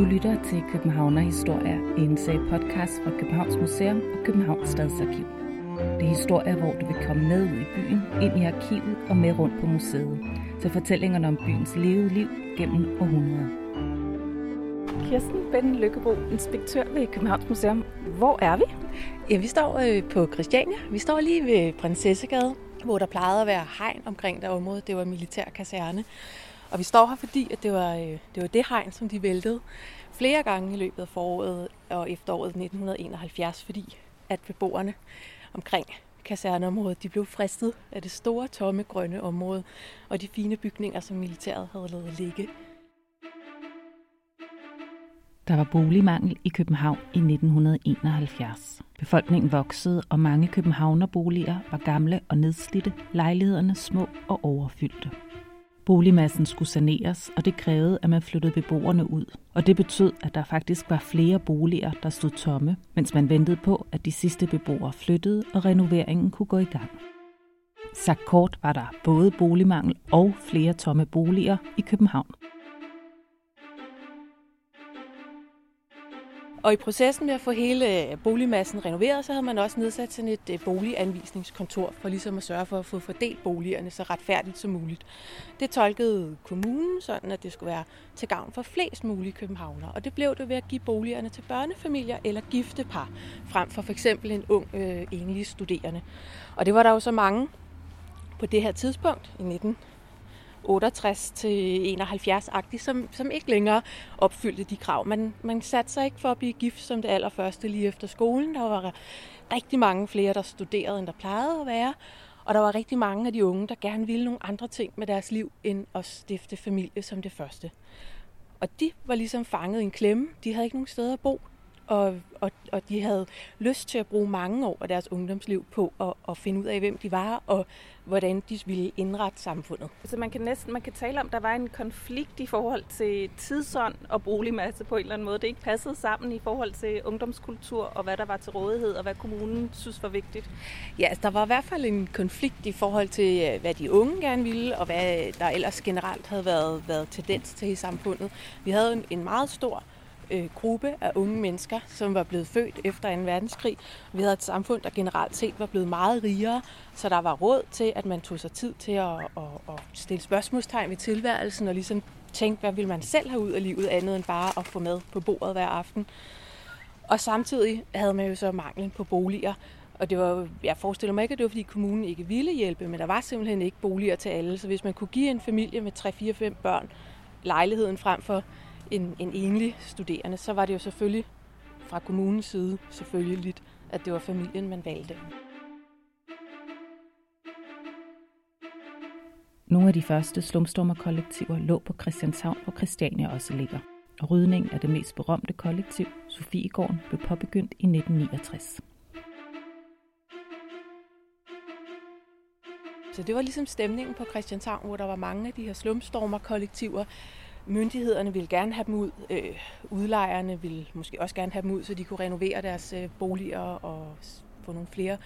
Du lytter til Københavner Historier, en sag podcast fra Københavns Museum og Københavns Stadsarkiv. Det er historier, hvor du vil komme med ud i byen, ind i arkivet og med rundt på museet, til fortællingerne om byens levede liv gennem århundreder. Kirsten Ben Lykkebo, inspektør ved Københavns Museum. Hvor er vi? Ja, vi står øh, på Christiania. Vi står lige ved Prinsessegade, hvor der plejede at være hegn omkring det område. Det var militær kaserne. Og vi står her, fordi at det, var, øh, det var det hegn, som de væltede flere gange i løbet af foråret og efteråret 1971, fordi at beboerne omkring kaserneområdet, de blev fristet af det store, tomme, grønne område og de fine bygninger, som militæret havde lavet ligge. Der var boligmangel i København i 1971. Befolkningen voksede, og mange københavnerboliger var gamle og nedslidte, lejlighederne små og overfyldte. Boligmassen skulle saneres, og det krævede, at man flyttede beboerne ud. Og det betød, at der faktisk var flere boliger, der stod tomme, mens man ventede på, at de sidste beboere flyttede, og renoveringen kunne gå i gang. Sagt kort var der både boligmangel og flere tomme boliger i København. Og i processen med at få hele øh, boligmassen renoveret, så havde man også nedsat sådan et øh, boliganvisningskontor for ligesom at sørge for at få fordelt boligerne så retfærdigt som muligt. Det tolkede kommunen sådan, at det skulle være til gavn for flest mulige københavnere. Og det blev det ved at give boligerne til børnefamilier eller gifte par, frem for for eksempel en ung øh, enlig studerende. Og det var der jo så mange på det her tidspunkt i 19 68 til 71-agtig, som, som ikke længere opfyldte de krav. Man, man satte sig ikke for at blive gift som det allerførste lige efter skolen. Der var rigtig mange flere, der studerede, end der plejede at være. Og der var rigtig mange af de unge, der gerne ville nogle andre ting med deres liv, end at stifte familie som det første. Og de var ligesom fanget i en klemme. De havde ikke nogen steder at bo og, og, og de havde lyst til at bruge mange år af deres ungdomsliv på at, at finde ud af, hvem de var, og hvordan de ville indrette samfundet. Så man kan næsten man kan tale om, at der var en konflikt i forhold til tidsånd og boligmasse på en eller anden måde. Det ikke passede sammen i forhold til ungdomskultur og hvad der var til rådighed, og hvad kommunen synes var vigtigt. Ja, altså, der var i hvert fald en konflikt i forhold til, hvad de unge gerne ville, og hvad der ellers generelt havde været, været tendens til i samfundet. Vi havde en, en meget stor øh, gruppe af unge mennesker, som var blevet født efter 2. verdenskrig. Vi havde et samfund, der generelt set var blevet meget rigere, så der var råd til, at man tog sig tid til at, at, at stille spørgsmålstegn ved tilværelsen og ligesom tænke, hvad vil man selv have ud af livet andet end bare at få mad på bordet hver aften. Og samtidig havde man jo så manglen på boliger, og det var, jeg forestiller mig ikke, at det var, fordi kommunen ikke ville hjælpe, men der var simpelthen ikke boliger til alle. Så hvis man kunne give en familie med 3-4-5 børn lejligheden frem for en, en enlig studerende, så var det jo selvfølgelig fra kommunens side selvfølgelig at det var familien, man valgte. Nogle af de første slumstormerkollektiver lå på Christianshavn, hvor Christiania også ligger. Og rydning af det mest berømte kollektiv, Sofiegården, blev påbegyndt i 1969. Så det var ligesom stemningen på Christianshavn, hvor der var mange af de her slumstormerkollektiver, Myndighederne ville gerne have dem ud. Øh, udlejerne ville måske også gerne have dem ud, så de kunne renovere deres øh, boliger og få nogle flere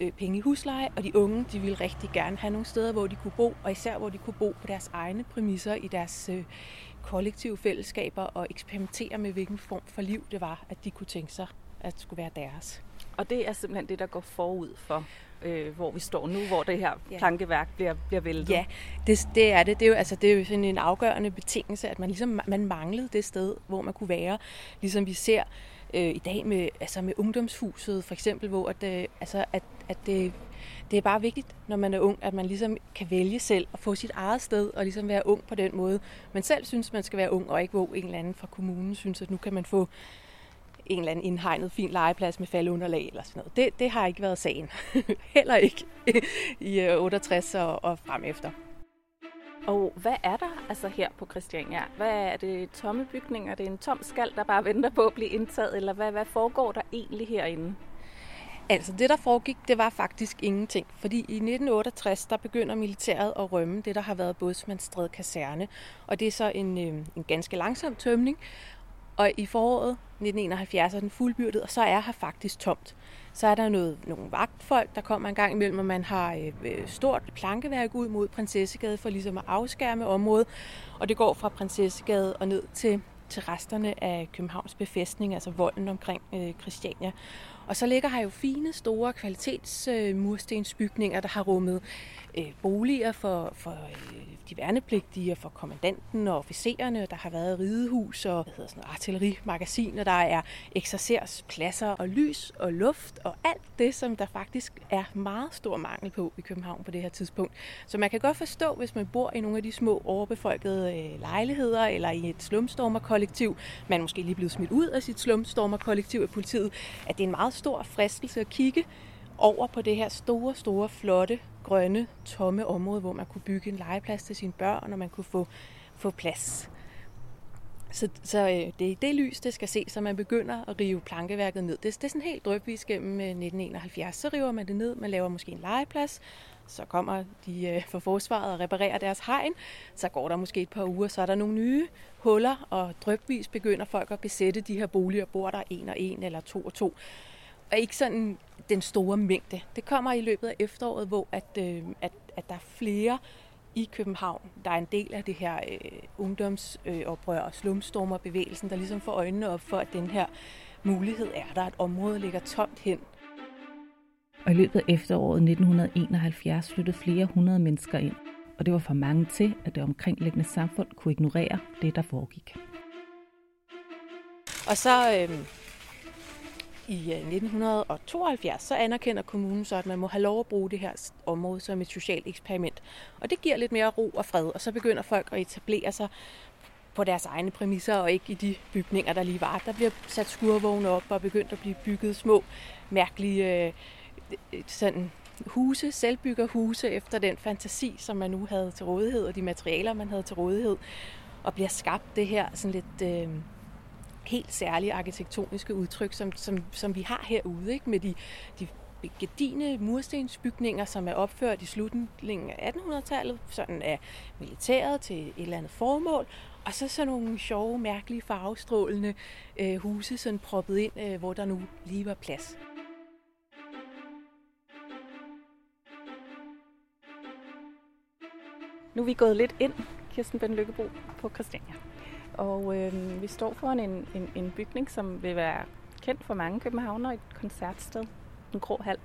øh, penge i husleje. Og de unge, de ville rigtig gerne have nogle steder, hvor de kunne bo, og især hvor de kunne bo på deres egne præmisser i deres øh, kollektive fællesskaber og eksperimentere med, hvilken form for liv det var, at de kunne tænke sig, at skulle være deres. Og det er simpelthen det, der går forud for øh, hvor vi står nu, hvor det her ja. plankeværk bliver, bliver væltet. Ja, det, det er det. Det er jo, altså, det er jo sådan en afgørende betingelse, at man ligesom man manglede det sted, hvor man kunne være. Ligesom vi ser øh, i dag med, altså med ungdomshuset for eksempel, hvor at, øh, altså, at, at det, det er bare vigtigt, når man er ung, at man ligesom kan vælge selv og få sit eget sted og ligesom være ung på den måde. Man selv synes, man skal være ung, og ikke hvor en eller anden fra kommunen synes, at nu kan man få en eller anden indhegnet fin legeplads med faldunderlag eller sådan noget. Det, det har ikke været sagen. Heller ikke i 68 øh, og, og frem efter. Og hvad er der altså her på Christiania? Hvad er det tomme bygninger? Er det en tom skal, der bare venter på at blive indtaget? Eller hvad, hvad foregår der egentlig herinde? Altså det, der foregik, det var faktisk ingenting. Fordi i 1968, der begynder militæret at rømme det, der har været Bådsmandstred kaserne. Og det er så en, øh, en ganske langsom tømning. Og i foråret 1971 er den fuldbyrdet, og så er her faktisk tomt. Så er der noget, nogle vagtfolk, der kommer en gang imellem, og man har øh, øh, stort plankeværk ud mod Prinsessegade for ligesom at afskærme området. Og det går fra Prinsessegade og ned til, til resterne af Københavns befæstning, altså volden omkring øh, Christiania. Og så ligger her jo fine, store kvalitetsmurstensbygninger, øh, der har rummet øh, boliger for, for øh, de værnepligtige og for kommandanten og officererne. Der har været ridehus og hvad hedder sådan, artillerimagasin, og der er eksercerspladser og lys og luft og alt det, som der faktisk er meget stor mangel på i København på det her tidspunkt. Så man kan godt forstå, hvis man bor i nogle af de små overbefolkede øh, lejligheder eller i et slumstormerkollektiv, man er måske lige blevet smidt ud af sit slumstormerkollektiv af politiet, at det er en meget stor fristelse at kigge over på det her store, store, flotte, grønne, tomme område, hvor man kunne bygge en legeplads til sine børn, og man kunne få, få plads. Så, så øh, det er det lys, det skal se, så man begynder at rive plankeværket ned. Det, det er sådan helt drøbvis gennem øh, 1971. Så river man det ned, man laver måske en legeplads, så kommer de øh, for forsvaret og reparerer deres hegn. Så går der måske et par uger, så er der nogle nye huller, og drøbvis begynder folk at besætte de her boliger. Bor der en og en eller to og to. Og ikke sådan den store mængde. Det kommer i løbet af efteråret, hvor at, øh, at, at der er flere i København, der er en del af det her øh, ungdomsoprør øh, og slumstormerbevægelsen, der ligesom får øjnene op for, at den her mulighed er der, at området ligger tomt hen. Og i løbet af efteråret 1971 flyttede flere hundrede mennesker ind, og det var for mange til, at det omkringliggende samfund kunne ignorere det, der foregik. Og så øh, i øh, 1972, så anerkender kommunen så, at man må have lov at bruge det her område som et socialt eksperiment. Og det giver lidt mere ro og fred, og så begynder folk at etablere sig på deres egne præmisser, og ikke i de bygninger, der lige var. Der bliver sat skurvogne op og begyndt at blive bygget små, mærkelige øh, sådan huse, selvbyggerhuse efter den fantasi, som man nu havde til rådighed, og de materialer, man havde til rådighed, og bliver skabt det her sådan lidt øh, helt særlige arkitektoniske udtryk, som, som, som vi har herude, ikke? med de, de gedine murstensbygninger, som er opført i slutningen af 1800-tallet, sådan af militæret til et eller andet formål, og så sådan nogle sjove, mærkelige, farvestrålende øh, huse, sådan proppet ind, øh, hvor der nu lige var plads. Nu er vi gået lidt ind, Kirsten Ben Lykkebo, på Christiania. Og øh, vi står foran en, en, en bygning, som vil være kendt for mange københavnere, et koncertsted, en grå hal.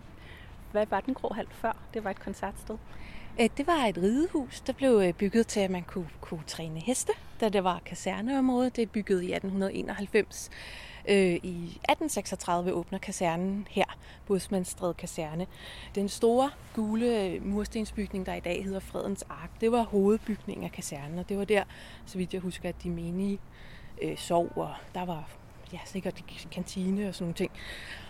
Hvad var den grå hal før? Det var et koncertsted. Øh, det var et ridehus, der blev øh, bygget til, at man kunne, kunne træne heste, da det var kaserneområde. Det er bygget i 1891. Øh, I 1836 åbner kasernen her, Busmandstred Kaserne. Den store gule øh, murstensbygning, der i dag hedder Fredens Ark, det var hovedbygningen af kasernen, og det var der, så vidt jeg husker, at de menige øh, sov, og der var ja, sikkert kantine og sådan nogle ting.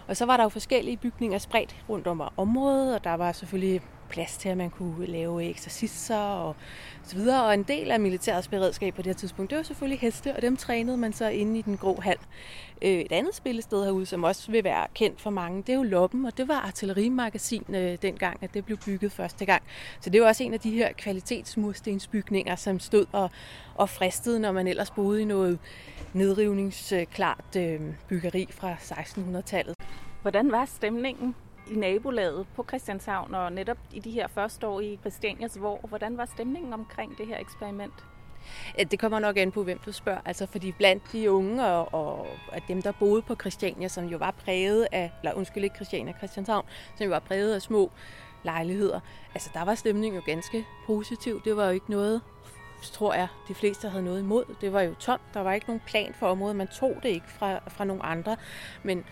Og så var der jo forskellige bygninger spredt rundt om området, og der var selvfølgelig plads til, at man kunne lave ekserciser og så videre. Og en del af militærets beredskab på det her tidspunkt, det var selvfølgelig heste, og dem trænede man så inde i den grå hal. Øh, et andet spillested herude, som også vil være kendt for mange, det er jo Loppen, og det var artillerimagasin øh, dengang, at det blev bygget første gang. Så det var også en af de her kvalitetsmurstensbygninger, som stod og, og fristede, når man ellers boede i noget nedrivningsklart øh, byggeri fra 1600-tallet. Hvordan var stemningen i nabolaget på Christianshavn, og netop i de her første år i Christianias Vor. Hvordan var stemningen omkring det her eksperiment? Det kommer nok an på, hvem du spørger. Altså, fordi blandt de unge og, og dem, der boede på Christiania, som jo var præget af, eller undskyld ikke Christiania, Christianshavn, som jo var præget af små lejligheder, altså der var stemningen jo ganske positiv. Det var jo ikke noget, tror jeg, de fleste havde noget imod. Det var jo tomt. Der var ikke nogen plan for området. Man tog det ikke fra, fra nogen andre. Men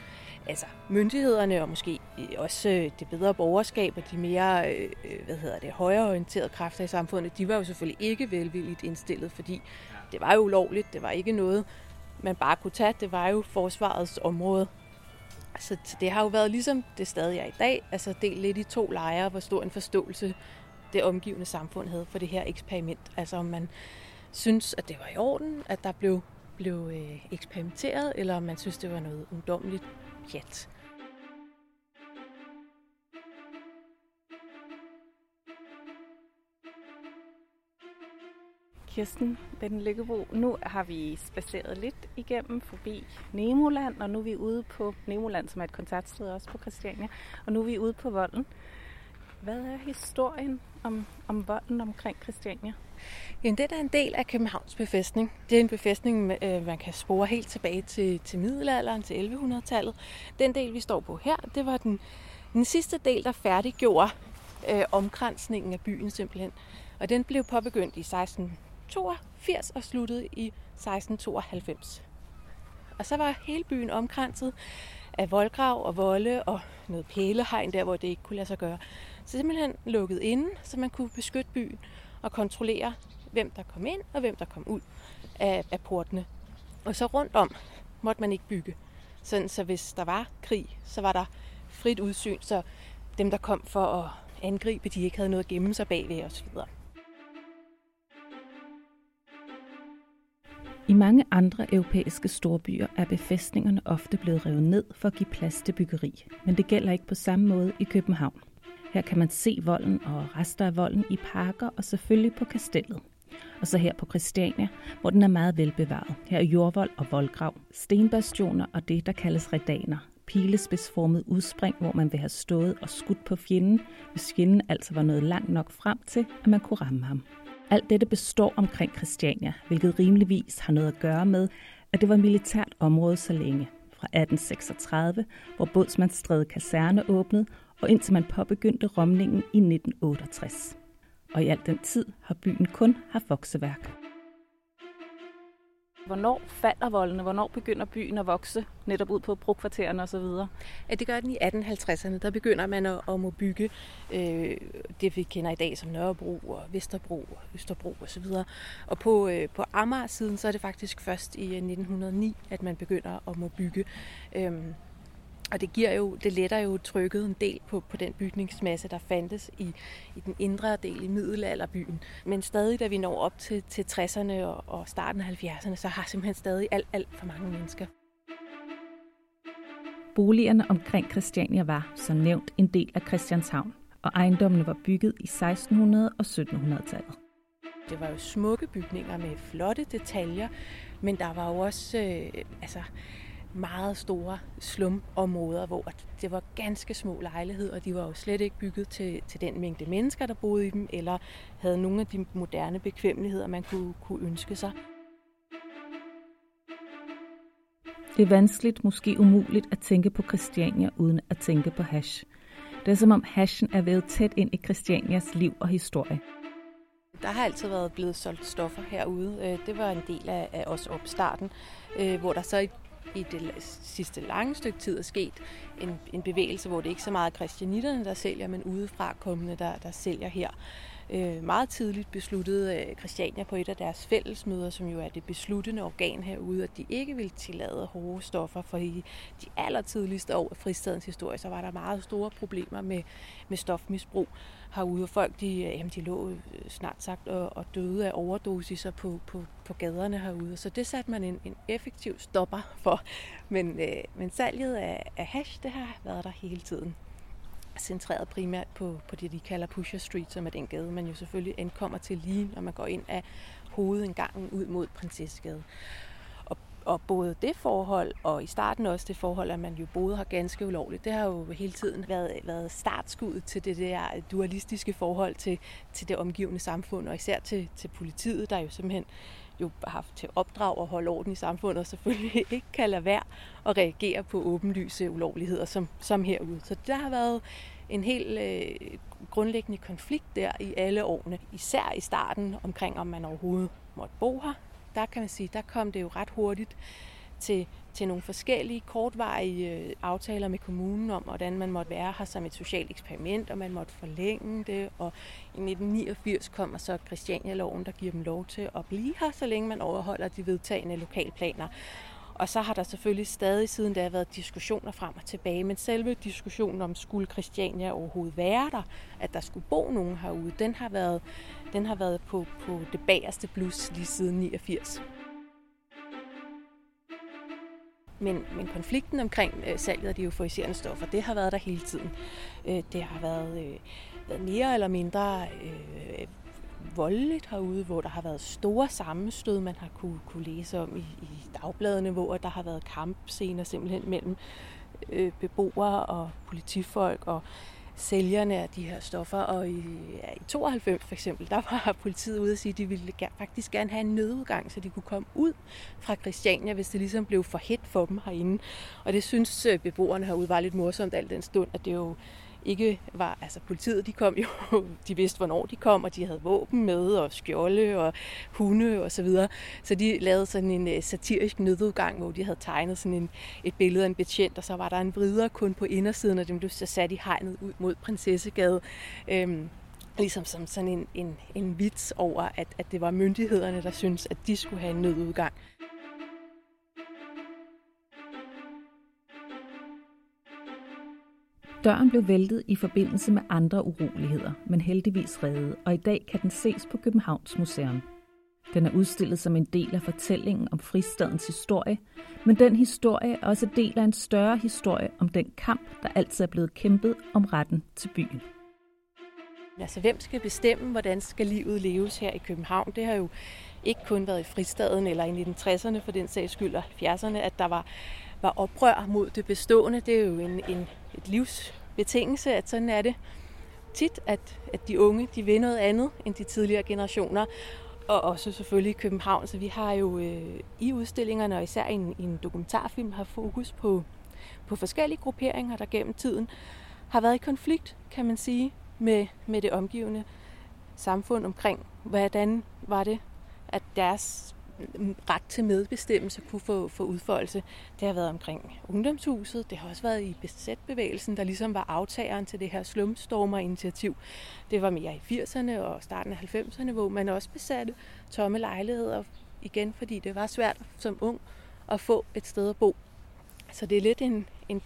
altså myndighederne og måske også øh, det bedre borgerskab og de mere øh, øh, hvad hedder det, højreorienterede kræfter i samfundet, de var jo selvfølgelig ikke velvilligt indstillet, fordi det var jo ulovligt, det var ikke noget, man bare kunne tage, det var jo forsvarets område. Så det har jo været ligesom det stadig er i dag, altså delt lidt i to lejre, hvor stor en forståelse det omgivende samfund havde for det her eksperiment. Altså om man synes, at det var i orden, at der blev, blev eksperimenteret, eller om man synes, det var noget ungdomligt pjat. Kirsten Ben Lykkebo, nu har vi spaceret lidt igennem forbi Nemoland, og nu er vi ude på Nemoland, som er et koncertsted også på Christiania, og nu er vi ude på Volden. Hvad er historien om, om volden omkring Christiania? Jamen, det er en del af Københavns befæstning. Det er en befæstning, man øh, kan spore helt tilbage til, til middelalderen, til 1100-tallet. Den del, vi står på her, det var den, den sidste del, der færdiggjorde øh, omkransningen af byen simpelthen. Og den blev påbegyndt i 1682 og sluttede i 1692. Og så var hele byen omkranset af voldgrav og volde og noget pælehegn der, hvor det ikke kunne lade sig gøre. Så simpelthen lukket inde, så man kunne beskytte byen og kontrollere, hvem der kom ind og hvem der kom ud af, af portene. Og så rundt om måtte man ikke bygge. Sådan, så hvis der var krig, så var der frit udsyn, så dem, der kom for at angribe, de ikke havde noget at gemme sig bagved osv. I mange andre europæiske storbyer er befæstningerne ofte blevet revet ned for at give plads til byggeri, men det gælder ikke på samme måde i København. Her kan man se volden og rester af volden i parker og selvfølgelig på kastellet. Og så her på Christiania, hvor den er meget velbevaret. Her er jordvold og voldgrav, stenbastioner og det, der kaldes redaner. Pilespidsformet udspring, hvor man vil have stået og skudt på fjenden, hvis fjenden altså var noget langt nok frem til, at man kunne ramme ham. Alt dette består omkring Christiania, hvilket rimeligvis har noget at gøre med, at det var militært område så længe. Fra 1836, hvor Bådsmandsstræde kaserne åbnede, og indtil man påbegyndte romningen i 1968. Og i al den tid har byen kun haft vokseværk. Hvornår falder voldene? Hvornår begynder byen at vokse netop ud på brugkvartererne osv.? Ja, det gør den i 1850'erne. Der begynder man at, at må bygge øh, det, vi kender i dag som Nørrebro og Vesterbro og Østerbro osv. Og, og på, øh, på Amager-siden, så er det faktisk først i 1909, at man begynder at må bygge. Øh, og det, giver jo, det letter jo trykket en del på, på den bygningsmasse, der fandtes i, i den indre del i middelalderbyen. Men stadig, da vi når op til, til 60'erne og, og starten af 70'erne, så har simpelthen stadig alt, alt for mange mennesker. Boligerne omkring Christiania var, som nævnt, en del af Christianshavn, og ejendommene var bygget i 1600- og 1700-tallet. Det var jo smukke bygninger med flotte detaljer, men der var jo også øh, altså, meget store slumområder, hvor det var ganske små lejligheder, og de var jo slet ikke bygget til, til den mængde mennesker, der boede i dem, eller havde nogle af de moderne bekvemmeligheder, man kunne, kunne ønske sig. Det er vanskeligt, måske umuligt, at tænke på Christiania uden at tænke på hash. Det er som om hashen er vævet tæt ind i Christianias liv og historie. Der har altid været blevet solgt stoffer herude. Øh, det var en del af, os opstarten, øh, hvor der så i i det sidste lange stykke tid er sket en, en bevægelse, hvor det ikke så meget er christianitterne, der sælger, men udefra kommende, der, der sælger her. Øh, meget tidligt besluttede øh, Christiania på et af deres fællesmøder, som jo er det besluttende organ herude, at de ikke ville tillade hårde stoffer, for i de allertidligste år af fristadens historie, så var der meget store problemer med, med stofmisbrug herude, og folk de, øh, jamen, de lå øh, snart sagt og, og døde af overdosiser på, på, på gaderne herude. Så det satte man en, en effektiv stopper for. Men, øh, men salget af, af hash, det har været der hele tiden centreret primært på, på det, de kalder Pusher Street, som er den gade, man jo selvfølgelig ankommer til lige, når man går ind af hovedindgangen ud mod Prinsessegade. Og, og både det forhold, og i starten også det forhold, at man jo boede her ganske ulovligt, det har jo hele tiden været, været startskuddet til det der dualistiske forhold til, til det omgivende samfund, og især til, til politiet, der jo simpelthen jo haft til opdrag at holde orden i samfundet, og selvfølgelig ikke kan lade være at reagere på åbenlyse ulovligheder som, som herude. Så der har været en helt øh, grundlæggende konflikt der i alle årene, især i starten omkring, om man overhovedet måtte bo her. Der kan man sige, der kom det jo ret hurtigt til, til nogle forskellige kortvarige øh, aftaler med kommunen om, hvordan man måtte være her som et socialt eksperiment, og man måtte forlænge det. Og i 1989 kommer så Christiania-loven, der giver dem lov til at blive her, så længe man overholder de vedtagende lokalplaner. Og så har der selvfølgelig stadig siden da været diskussioner frem og tilbage, men selve diskussionen om, skulle Christiania overhovedet være der, at der skulle bo nogen herude, den har været, den har været på, på det bagerste blus lige siden 89. Men, men konflikten omkring øh, salget af de euforiserende stoffer, det har været der hele tiden. Øh, det har været, øh, været mere eller mindre øh, voldeligt herude, hvor der har været store sammenstød, man har kunne, kunne læse om i, i dagbladene, hvor der har været kampscener simpelthen mellem øh, beboere og politifolk, og sælgerne af de her stoffer. Og i, ja, i 92 for eksempel, der var politiet ude og sige, at de ville faktisk gerne have en nødudgang, så de kunne komme ud fra Christiania, hvis det ligesom blev for hæt for dem herinde. Og det synes øh, beboerne herude var lidt morsomt al den stund, at det jo ikke var, altså politiet de kom jo, de vidste hvornår de kom, og de havde våben med, og skjolde og hunde og så videre. Så de lavede sådan en øh, satirisk nødudgang, hvor de havde tegnet sådan en, et billede af en betjent, og så var der en vrider kun på indersiden, og dem blev så sat i hegnet ud mod Prinsessegade. Øhm, ligesom som sådan en, en, en vits over, at, at det var myndighederne, der syntes, at de skulle have en nødudgang. Døren blev væltet i forbindelse med andre uroligheder, men heldigvis reddet, og i dag kan den ses på Københavns Museum. Den er udstillet som en del af fortællingen om fristadens historie, men den historie er også del af en større historie om den kamp, der altid er blevet kæmpet om retten til byen. Altså, hvem skal bestemme, hvordan skal livet leves her i København? Det har jo ikke kun været i fristaden eller i 1960'erne for den sags skyld og 70'erne, at der var, var oprør mod det bestående. Det er jo en, en, et livsbetingelse, at sådan er det tit, at, at de unge de vil noget andet end de tidligere generationer. Og også selvfølgelig i København. Så vi har jo øh, i udstillingerne, og især i en, i en dokumentarfilm, har fokus på, på forskellige grupperinger, der gennem tiden har været i konflikt, kan man sige, med, med det omgivende samfund omkring, hvordan var det, at deres Mm, ret til medbestemmelse kunne få, få udfoldelse. Det har været omkring ungdomshuset, det har også været i besætbevægelsen, der ligesom var aftageren til det her slumstormer-initiativ. Det var mere i 80'erne og starten af 90'erne, hvor man også besatte tomme lejligheder igen, fordi det var svært som ung at få et sted at bo. Så det er lidt en, en,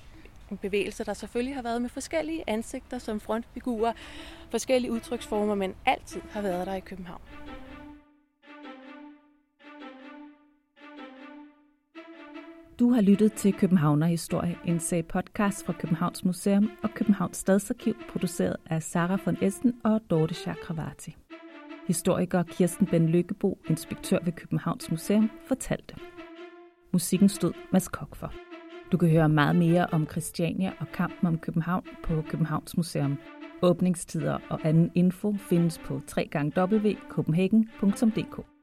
en bevægelse, der selvfølgelig har været med forskellige ansigter som frontfigurer, forskellige udtryksformer, men altid har været der i København. Du har lyttet til Københavner Historie, en sag podcast fra Københavns Museum og Københavns Stadsarkiv, produceret af Sara von Essen og Dorte Chakravarti. Historiker Kirsten Ben Lykkebo, inspektør ved Københavns Museum, fortalte. Musikken stod Mads Kok for. Du kan høre meget mere om Christiania og kampen om København på Københavns Museum. Åbningstider og anden info findes på www.copenhagen.dk.